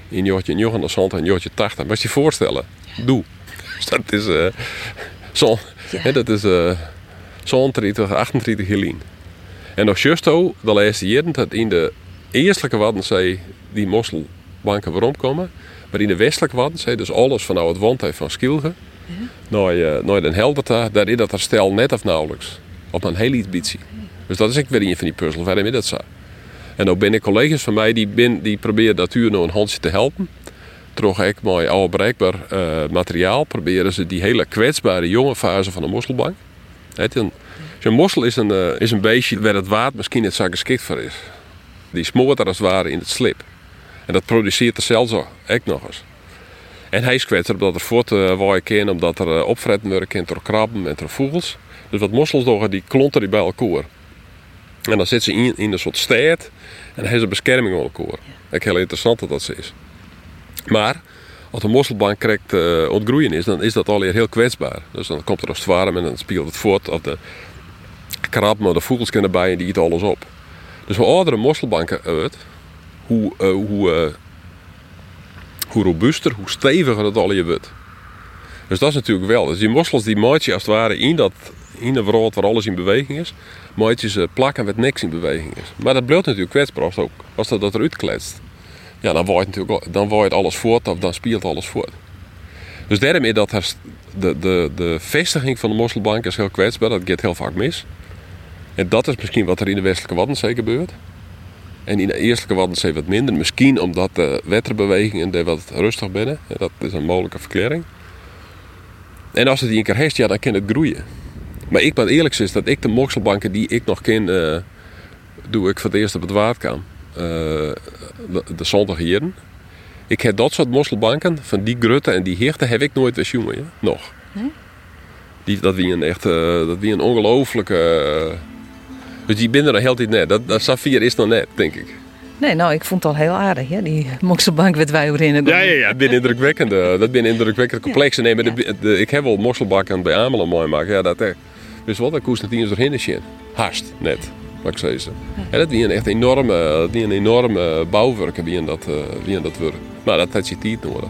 In Jotje 29 en Jotje 80. Maar als je voorstellen, ja. doe. Dus dat is uh, zo, ja. hè, dat is uh, zo'n 30, 38 gelien. En nog juist zo, de laatste jaren, dat in de eerstelijke Waddenzee die mosselbanken waarom komen. Maar in de westelijke Waddenzee, dus alles van het wand van Skilge naar, uh, naar daar is dat herstel net of nauwelijks. Op een heel iets beetje. Dus dat is ik weer een van die puzzels waarom je dat zo. En ook ben ik collega's van mij die, ben, die proberen natuurlijk nog een handje te helpen. Terug ik mooi al bereikbaar uh, materiaal proberen ze die hele kwetsbare jonge fase van de mosselbank. Het een mossel is een, uh, is een beestje waar het water misschien net zo geschikt voor is. Die smoort er als het ware in het slip. En dat produceert er zelfs ook nog eens. En hij is kwetsbaar omdat er voort uh, waaien kan, omdat er uh, opfretten worden door krabben en door vogels. Dus wat mossels doen, die klonten die bij elkaar. En dan zit ze in, in een soort stad en hij is een bescherming aan elkaar. Ik heel interessant dat dat zo is. Maar als een mosselbank krijgt uh, ontgroeien is, dan is dat alweer heel kwetsbaar. Dus dan komt er als het en dan speelt het voort. Of de krabben of de vogels kunnen bij en die eten alles op. Dus hoe ouder een mosselbank uit, hoe, uh, hoe hoe robuuster, hoe steviger het je wordt. Dus dat is natuurlijk wel. Dus die mossels die je als het ware in dat in de wereld waar alles in beweging is, ze plakken met niks in beweging is. Maar dat blijft natuurlijk kwetsbaar als, als dat, eruit kletst. Ja, dan waait natuurlijk dan waait alles voort of dan speelt alles voort. Dus daarom is dat de, de, de vestiging van de mosselbank is heel kwetsbaar. Dat gaat heel vaak mis. En dat is misschien wat er in de westelijke Waddenzee gebeurt. En in de eerste Waddenzee wat minder. Misschien omdat de wetterbewegingen er wat rustig binnen. Dat is een mogelijke verklaring. En als het die een keer heeft, ja, dan kan het groeien. Maar ik ben eerlijk is dat ik de mokselbanken die ik nog ken, uh, doe ik voor het eerst op het waardkaam. Uh, de, de zondag jaren. Ik heb dat soort mosselbanken, van die grutten en die heerten, heb ik nooit weer jongen, ja? nog. Nee? Die, dat wie een echt, uh, dat wie een ongelooflijke dus die binnen er heel tijd net. Dat, dat Safir is nog net, denk ik. Nee, nou, ik vond het al heel aardig, hè? die mokselbank met wij erin. Ja, ja, ja, dat ben indrukwekkend. dat ben indrukwekkend complex. Nee, maar de, de, ik heb wel mokselbanken bij Amelen mooi maken. Ja, dat echt. Dus wat, dat koest het eens doorheen shit. Haast, net, wat ik zei. Ja, dat is een echt enorme, een enorme bouwwerken wie in dat, uh, wie dat werk. Maar dat had je tijd nodig.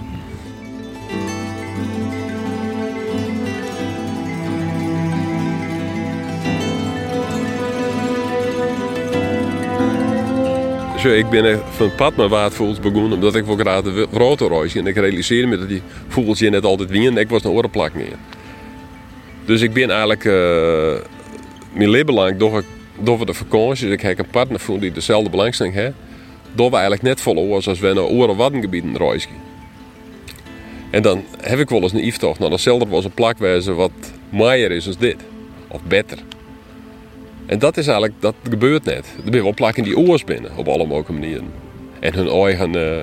Ik ben van pad met waardvogels begonnen omdat ik wel graag de grote reis en ik realiseerde me dat die vogels je net altijd wien ik was een orenplak meer. Dus ik ben eigenlijk uh, mijn leven lang door, door de vakanties, ik heb een partner voor die dezelfde belangstelling heeft, door we eigenlijk net vol oors als we naar oren waddengebieden reizen. En dan heb ik wel eens een iftocht. Nou, datzelfde was een plakwijze wat mooier is als dit. Of beter. En dat is eigenlijk, dat gebeurt net. Er zijn wel plakken die oors binnen, op alle mogelijke manieren. En hun eigen, uh,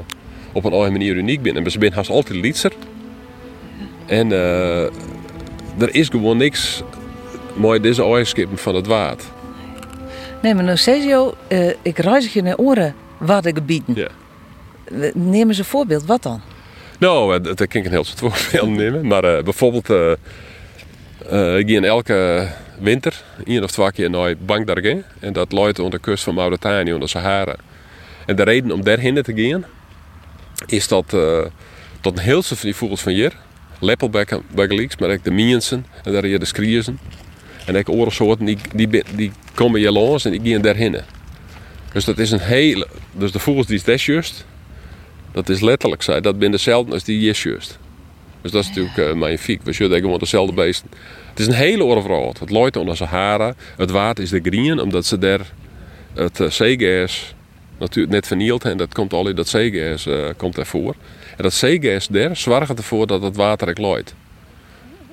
op een eigen manier uniek binnen. Maar ze zijn haast altijd lietser. En uh, er is gewoon niks mooi deze eigenschap van het waard. Nee, maar nou Sergio, uh, ik reis je naar oren gebieden. Ja. Neem eens een voorbeeld, wat dan? Nou, dat kan ik een heel soort voorbeeld nemen. Maar bijvoorbeeld, ik ga in elke winter, één of twee keer naar Bangdargé. En dat loopt onder de kust van Mauritanië, onder Sahara. En de reden om daarheen te gaan, is dat, uh, dat een heel van die vogels van hier, leppelbekken, begelieks, maar ook de miensen en daar hier de skriersen. En ook andere soorten, die, die, die komen hier langs en die gaan daarheen. Dus dat is een hele, dus de vogels die is dat is letterlijk zo, dat zijn dezelfde als die hier juist. Dus dat is natuurlijk uh, magnifiek. We zullen gewoon dezelfde beesten. Het is een hele oorverhaal. Het loopt onder Sahara. Het water is de green, omdat ze daar het uh, zeegas natuurlijk net vernield en dat komt al in dat zeegas uh, komt ervoor. En dat zeegas daar zorgt ervoor dat het water ik loopt.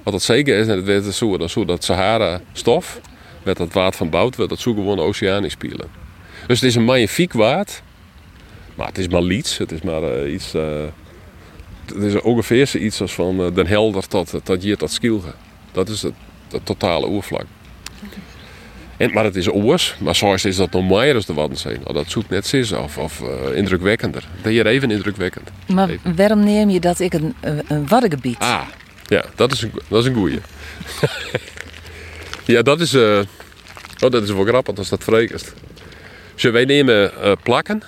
Wat dat zeker is, en het zo, dan zo dat Sahara-stof, werd dat water van bout, werd dat zo gewoon oceanisch spelen. Dus het is een magnifiek waard, maar het is maar iets. Het is maar iets. Het is ongeveer iets als van uh, Den Helder tot, tot hier tot Skilge. Dat is het, het totale oervlak. En, maar het is oors, maar zoals is dat nog meer als de Waddenzee. Nou, dat zoekt net zes of, of uh, indrukwekkender. Dat hier even indrukwekkend. Maar even. waarom neem je dat ik een, een waddengebied? Ah, ja, dat is een, dat is een goeie. ja, dat is, uh, oh, dat is wel grappig als dat vreemd Dus wij nemen uh, plakken,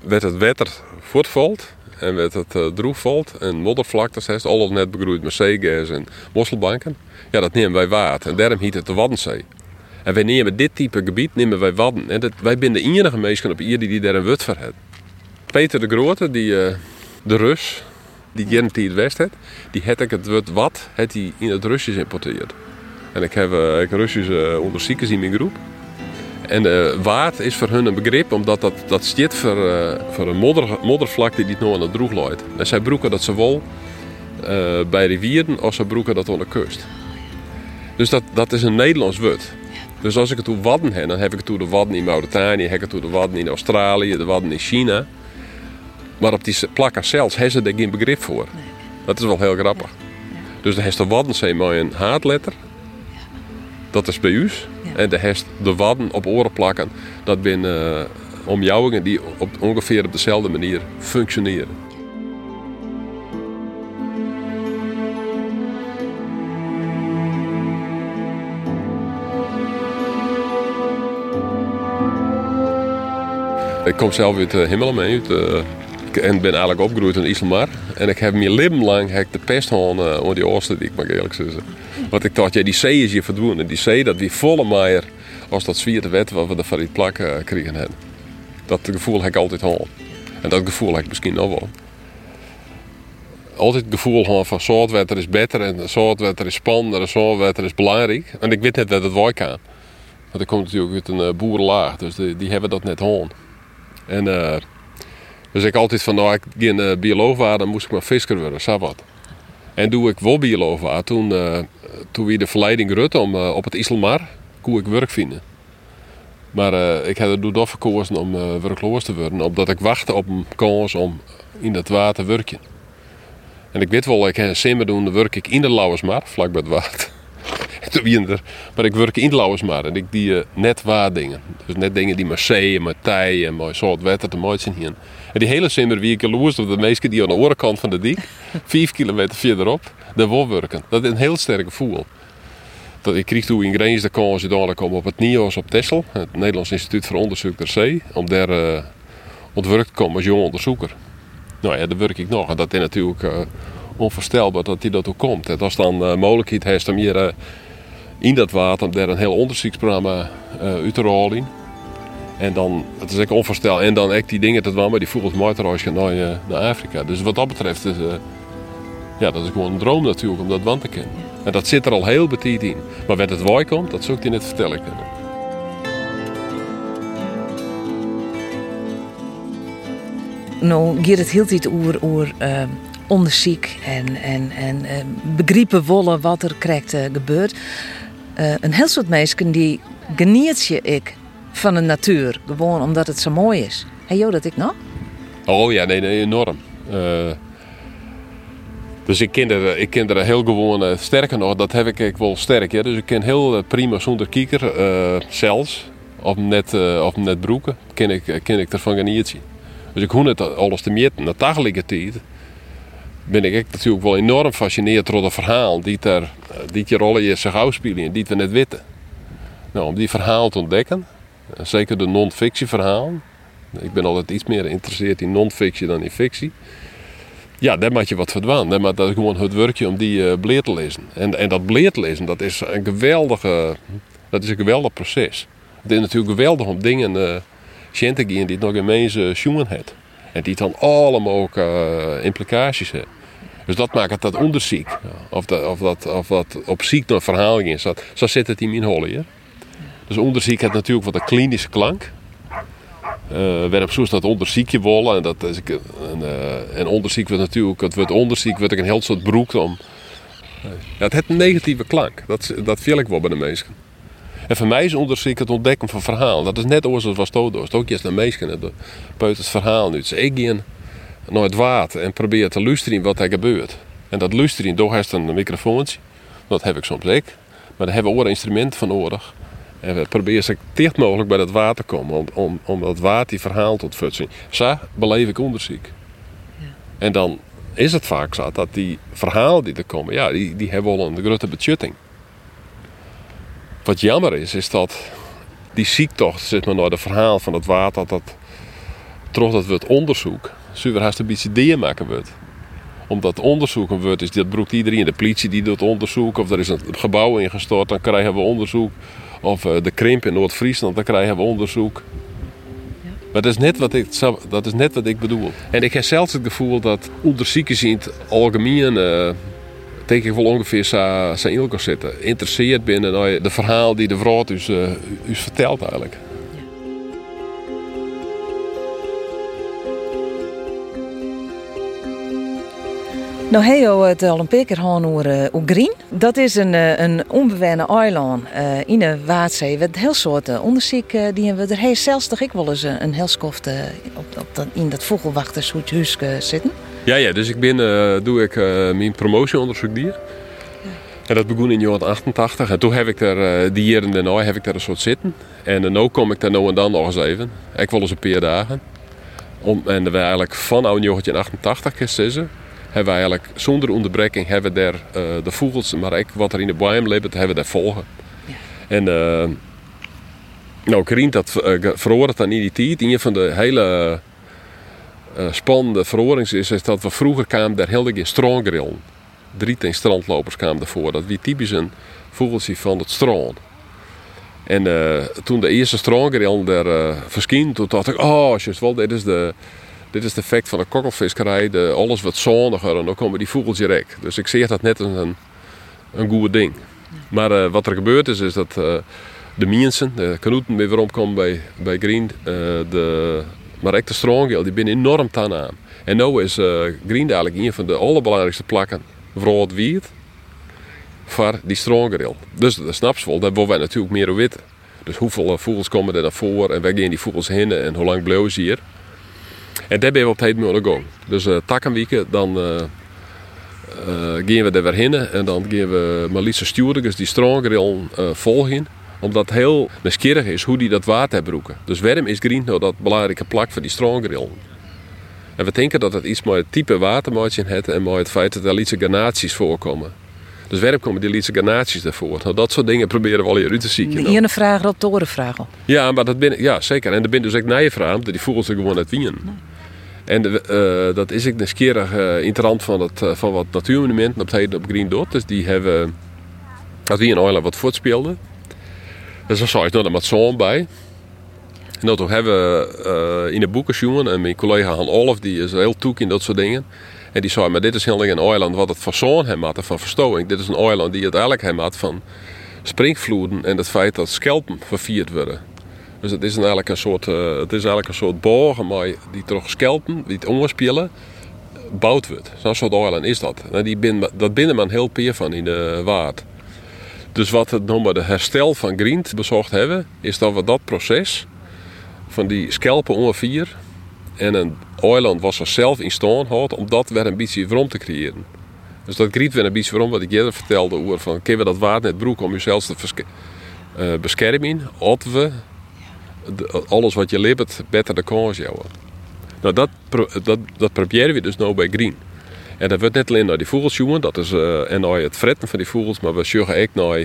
werd het water voortvalt en werd het uh, en moddervlaktes heeft, al net begroeid met zeegas en mosselbanken. Ja, dat nemen wij water en daarom heet het de Waddenzee. En wij nemen dit type gebied, nemen wij Wadden. En dat, wij zijn de enige mensen op hier die daar een wut voor hebben. Peter de Grote, die, uh, de Rus, die Gent die het West heeft, die had ik het woord wat, hij in het Russisch importeerd. En ik heb uh, ik Russische uh, onderzoekers in mijn groep. En uh, waard is voor hun een begrip, omdat dat, dat stiet voor, uh, voor een modder, moddervlakte die het nog aan het droeg loopt. En zij broeken dat ze wel uh, bij rivieren of ze broeken dat aan de kust. Dus dat, dat is een Nederlands woord. Dus als ik het over wadden heb, dan heb ik het over de wadden in Mauritanië, heb ik het de wadden in Australië, de wadden in China. Maar op die plakken zelfs hebben ze er geen begrip voor. Nee. Dat is wel heel grappig. Ja. Dus de heeft de Waddenzee met een haatletter. Dat is bij u. En de heeft de wadden op oren plakken. Dat zijn uh, omjouwingen die op ongeveer op dezelfde manier functioneren. Ik kom zelf uit de Himmel mee, uit de en ben eigenlijk opgegroeid in Islamar. En ik heb mijn leven lang de pest gehad uh, die oosten, die ik mag eerlijk zeggen. Want ik dacht, ja, die zee is hier verdwenen. Die zee, dat wie volle meier als dat zwierte wet wat we er van die plak uh, kregen hebben. Dat gevoel heb ik altijd gehad. En dat gevoel heb ik misschien nog wel. Altijd het gevoel van zoutwetter is beter en zoutwetter is spannender en zoutwetter is belangrijk. En ik weet net wat het wel kan. Want ik kom natuurlijk uit een uh, boerenlaag, dus die, die hebben dat net gehad. En uh, dus ik altijd van, nou, ik geen bioloog was, dan moest ik maar fisker worden, sabbat. En doe ik bioloog was, toen, uh, toen de verleiding rut om uh, op het Islamar, kon ik werk vinden. Maar uh, ik heb er door verkozen om werkloos te worden, omdat ik wachtte op een kans om in dat water te werken. En ik weet wel, ik heb simmer doen, dan werk ik in de Lauwersmar, vlak bij het water. maar ik werk in de Lauwersmar en ik die net waar dingen. Dus net dingen die maar zee, maar tij en maar soort wetter te mooi zijn hier. En die hele simmer wie ik op de meesten die aan de andere kant van de dik, vijf kilometer verderop, daar wil werken. Dat is een heel sterk gevoel. Dat ik kreeg toen in Grens de kans dadelijk om op het NIOS op Texel, het Nederlands Instituut voor Onderzoek ter Zee, om daar uh, ontwerkt te komen als jong onderzoeker. Nou ja, daar werk ik nog en dat is natuurlijk uh, onvoorstelbaar dat hij dat ook komt. En als dan uh, mogelijkheid heeft om hier in dat water om daar een heel onderzoeksprogramma uit te rollen. En dan, het is echt onvoorstelbaar. En dan echt die dingen, dat waren maar die volgens mij naar, uh, naar Afrika. Dus wat dat betreft is, uh, ja, dat is gewoon een droom natuurlijk om dat want te kennen. En dat zit er al heel betiet in. Maar wat het waai komt, dat zou ik je net vertellen kunnen. Nou, gaat het heel tijd over, over uh, onderzoek en, en, en uh, begrijpen wollen wat er krijgt uh, gebeurt. een heel soort mensen die geniet je ik van de natuur. Gewoon omdat het zo mooi is. Hey joh, dat ik nog? Oh ja, nee, nee enorm. Uh, dus ik ken er, ik ken er heel gewoon, uh, sterker nog, dat heb ik, ik wel sterk. Ja? Dus ik ken heel uh, prima zonder kieker, zelfs, of net, of net broeken, ken ik, ken ik ervan genieten. Dus ik hoor het alles te meten. Na tegelijkertijd ben ik natuurlijk wel enorm gefascineerd door het verhaal die, er, die je rollen je zich uitspelen en die we net weten. Nou, om die verhaal te ontdekken, Zeker de non-fictie verhalen. Ik ben altijd iets meer geïnteresseerd in non-fictie dan in fictie. Ja, daar maak je wat verdwaan. Dat is gewoon het werkje om die uh, bleer te lezen. En, en dat bleer te lezen, dat is een geweldige, dat is een geweldig proces. Het is natuurlijk geweldig om dingen uh, te gaan die het nog in mensen heeft. En die dan allemaal ook uh, implicaties hebben. Dus dat maakt het dat onderzoek. Of dat, of dat, of op ziek naar verhaal is. Zo zit het in mijn holle. Dus onderzoek heeft natuurlijk wat een klinische klank. Eh, op zoek dat onderzoekje willen. En, dat is een, uh, en onderzoek wordt natuurlijk, het wordt onderzoek wordt een heel soort broek om het heeft een negatieve klank. Dat, dat viel ik wel bij de mensen. En voor mij is onderzoek het ontdekken van verhaal. Dat is net zoals was het Het ook juist naar mensen. Buiten het verhaal nu. Dus ik ga naar het water en probeer te luisteren wat er gebeurt. En dat luisteren, door heeft een microfoontje. Dat heb ik soms ook. Maar daar hebben we ook een instrument van nodig. En we proberen zo dicht mogelijk bij dat water te komen. Om, om, om dat water die verhaal tot voedsel. Zo beleef ik onderzoek. Ja. En dan is het vaak zo dat die verhalen die er komen, ja, die, die hebben wel een grote betjutting. Wat jammer is, is dat die ziektocht, zit maar naar de verhaal van het water, dat toch dat we het onderzoek, zuiver haast een beetje maken wordt. Omdat onderzoek een wordt is, dat broekt iedereen. De politie die doet onderzoek, of er is een gebouw ingestort, dan krijgen we onderzoek. Of eh, de krimp in Noord-Friesland, dan krijgen we onderzoek. Maar dat is, net wat ik, dat is net wat ik bedoel. En ik heb zelfs het gevoel dat onderzoeken in het algemeen... Uh, denk ik wel ongeveer zijn ilko zitten. Interesseert binnen de verhaal die de vrouw dus, uh, vertelt eigenlijk. Nou, het paar keer gaan over uh, Green. Dat is een, uh, een onbewoonde eiland uh, in de Waadzee. Met heel soort onderzoek die we er heel zelfs toch ik wel eens een heel skoft op, op dat, in dat vogelwachtershuis zitten. Ja, ja, dus ik ben, doe ik mijn promotieonderzoek die. En dat begon in jaren 88. En toen heb ik er, die jaren daarna heb ik daar een soort zitten. En nu kom ik daar nou en dan nog eens even. Ik wil eens een paar dagen. Om, en we eigenlijk van oud 88 gezien hebben we eigenlijk zonder onderbreking hebben daar uh, de vogels, maar ook wat er in de boom leeft, hebben we daar volgen. Ja. En uh, nou, Krient dat uh, dan in die tijd. Een van de hele spannende verhorings is, is dat we vroeger kwamen daar heel in stroomgrill. Drie ten strandlopers kwamen ervoor. Dat wie typisch een vogeltje van het strand. En toen de eerste stroomgrill daar uh, verscheen, toen dacht ik, oh, just wel, dit is de dit is het effect van de kokkelvisserij. De, alles wat zonniger en dan komen die vogels direct. Dus ik zie dat net als een, een goed ding. Maar uh, wat er gebeurt is, is dat uh, de mensen, de kanoeten weer rondkomen bij, bij Green. Uh, de, de strongeel, die zijn enorm tan aan. En nu is Green eigenlijk een van de allerbelangrijkste plakken voor het. Voor die strongeel. Dus de snapsvol, daar willen wij natuurlijk meer weten. Dus hoeveel vogels komen er naar voren en waar gaan die vogels heen en hoe lang blijven ze hier. En daar ben we op het moment gaan. Dus uh, takkenweken, dan uh, uh, gaan we er weer heen en dan gaan we Malise Stuurdigers die stroomgrill volgen. Omdat het heel nieuwsgierig is hoe die dat water broeken. Dus waarom is green nou dat belangrijke plak voor die stroomgrill? En we denken dat het iets met het type watermaatje heeft en met het feit dat er lietse granaties voorkomen. Dus waarom komen die lietse granaties ervoor? Nou, dat soort dingen proberen we al hier uit te zien. Hier een vraag op torenvraag. Ja, maar dat ben, ja, zeker. En er ben dus ook nieuwe vragen, die vogels er gewoon uit winnen. En uh, dat is ik nieuwsgierig uh, in het rand van, het, uh, van wat natuurmonumenten op het op Green Dot. Dus die hebben, dat wie in Oiland wat voortspeelden. Dus daar zag ik nog een zo'n bij. En dat hebben we in de boeken jongen en mijn collega Han Olaf die is heel toek in dat soort dingen. En die zei, maar dit is helemaal een eiland wat het van zo'n hem had, van verstoring. Dit is een eiland die het eigenlijk hem had van springvloeden en het feit dat schelpen vervierd worden. Dus het is eigenlijk een soort, uh, het is eigenlijk een soort borgen maar die toch schelpen, die het bouwt wordt. Zo'n soort eiland is dat. En die bin, dat binnen man heel peer van in de waard. Dus wat het noemen de herstel van Grient bezocht hebben, is dat we dat proces van die schelpen ongeveer en een eiland was er zelf in stand houdt om dat weer een beetje waarom te creëren. Dus dat griet weer een beetje waarom wat ik eerder vertelde over van kunnen we dat water net broek om jezelf te uh, beschermen, of we alles wat je leert beter de kans jouwen. Nou, dat, dat, dat proberen we dus nou bij Green. En dat wordt net alleen naar die vogels jongen, dat is uh, en naar het fretten van die vogels, maar we zorgen ook naar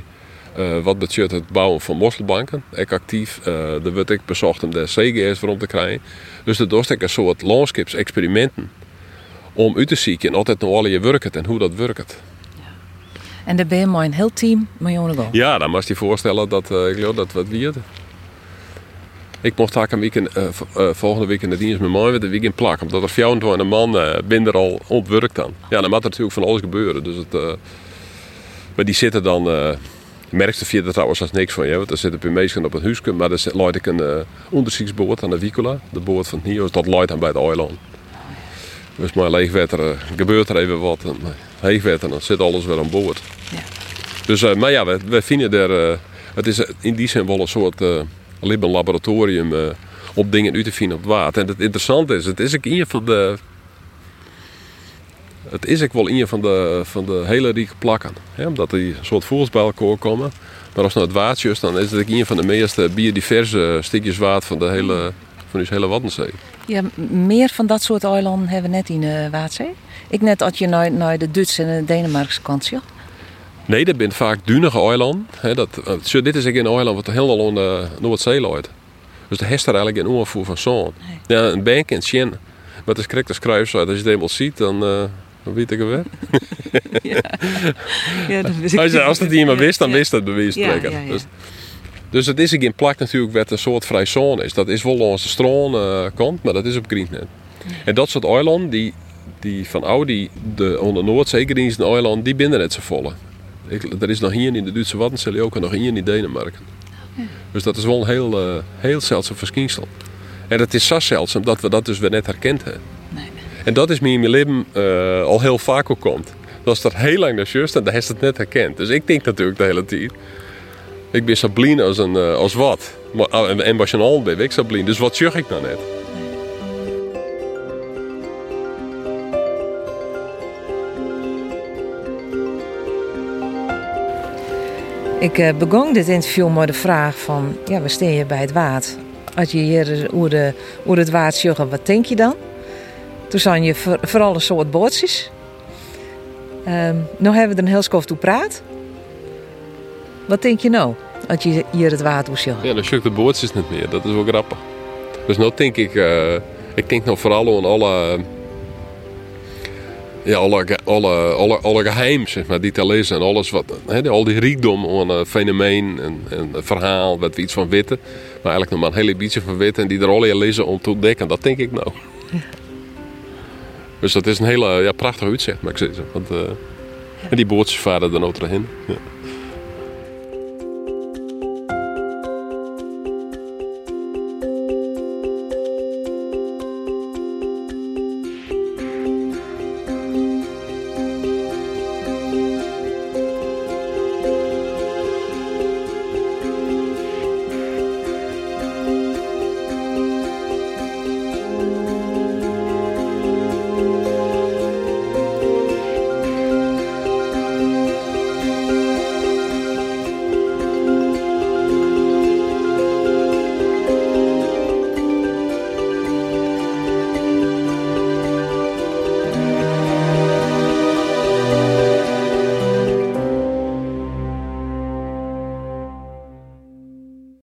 uh, wat betreft het bouwen van mosselbanken. Ik actief, uh, er wordt ik bezocht om de CGS rond te krijgen. Dus dat is een soort landscapes-experimenten om uit te zien altijd nog al je werkt en hoe dat werkt. En daar ben je maar een heel team met Ja, dan moest je voorstellen dat, uh, ik geloof dat wat wierd. Ik mocht daar een weekend, uh, volgende week in de dienst met mij de weekend plak. Omdat er 24 man binnen al ontwerkt dan. Ja, dan moet er natuurlijk van alles gebeuren. Dus het, maar die zitten dan... merkste via dat trouwens als niks van je. Want er zitten bij meesten op een huisje. Maar er leidt ik een onderzoeksboot aan de Vicola. De boot van hier. Dat leidt dan bij de eiland. Dus maar leegwetter uh, gebeurt er even wat. En heegwetter, dan zit alles weer aan boord. Ja. Dus, uh, maar ja, we, we vinden er... Uh, het is in die zin wel een soort uh, laboratorium om dingen uit te vinden op het water. En het interessante is, het is ook een van de... Het is ook wel een van de, van de hele rieke plakken. Hè? Omdat die soort vogels bij elkaar komen. Maar als het naar het water is, dan is het een van de meest biodiverse stukjes water van de hele, van de hele Waddenzee. Ja, meer van dat soort eilanden hebben we net in de Waadzee. Ik net als je naar, naar de Duitse en de Denemarkse kant ja. Nee, dat zijn vaak dunige eilanden. Dat, zo, dit is een eiland wat helemaal aan de Noordzee loopt. Dus de heeft er eigenlijk geen oorvoer van zo'n. Nee. Ja, een bank in Sjen. Maar het is correct als kruis. Als je het eenmaal ziet, dan, uh, dan weet ik het weer. ja. ja, dat wist als, als het iemand wist, dan wist ja, ja, ja. Dus, dus het is geen plak natuurlijk wat een soort vrij zone is. Dat is wel onze stroom uh, kant, maar dat is op Greenland. En dat soort eilanden, die, die van Audi, de onder Noordzeekerienst eiland, die binnen net zo volle. Ik, er is nog hier in de Duitse Waddenzee ook en nog hier in Denemarken. Dus dat is wel een heel, uh, heel zeldzaam verschijnsel. En het is zo zeldzaam dat we dat dus weer net herkend hebben. En dat is me in mijn leven uh, al heel vaak ook komt. Dat is dat heel lang naar juist en daar heeft het net herkend. Dus ik denk natuurlijk de hele tijd. Ik ben zo blind als, een, uh, als wat. Maar, en als je een al ben ik zo blind. Dus wat zeg ik nou net? Ik uh, begon dit interview met de vraag van, ja, we staan hier bij het water. Als je hier over, over het water zegt, wat denk je dan? Toen zijn je voor, vooral een soort bootjes. Um, nu hebben we er een heel skof toe praat. Wat denk je nou, als je hier het water zegt? Ja, dan schuikt de bootjes niet meer. Dat is wel grappig. Dus nu denk ik, uh, ik denk nog vooral aan alle ja, alle, alle, alle, alle geheim zeg maar, die te lezen en alles wat, he, al die rijkdom aan een fenomeen en, een verhaal, wat we iets van weten, maar eigenlijk nog maar een hele beetje van weten en die er al in lezen om te ontdekken, dat denk ik nou. Dus dat is een hele ja, prachtig uitzicht, maar ik zeg, want uh, en die bootjes varen dan ook erheen. Ja.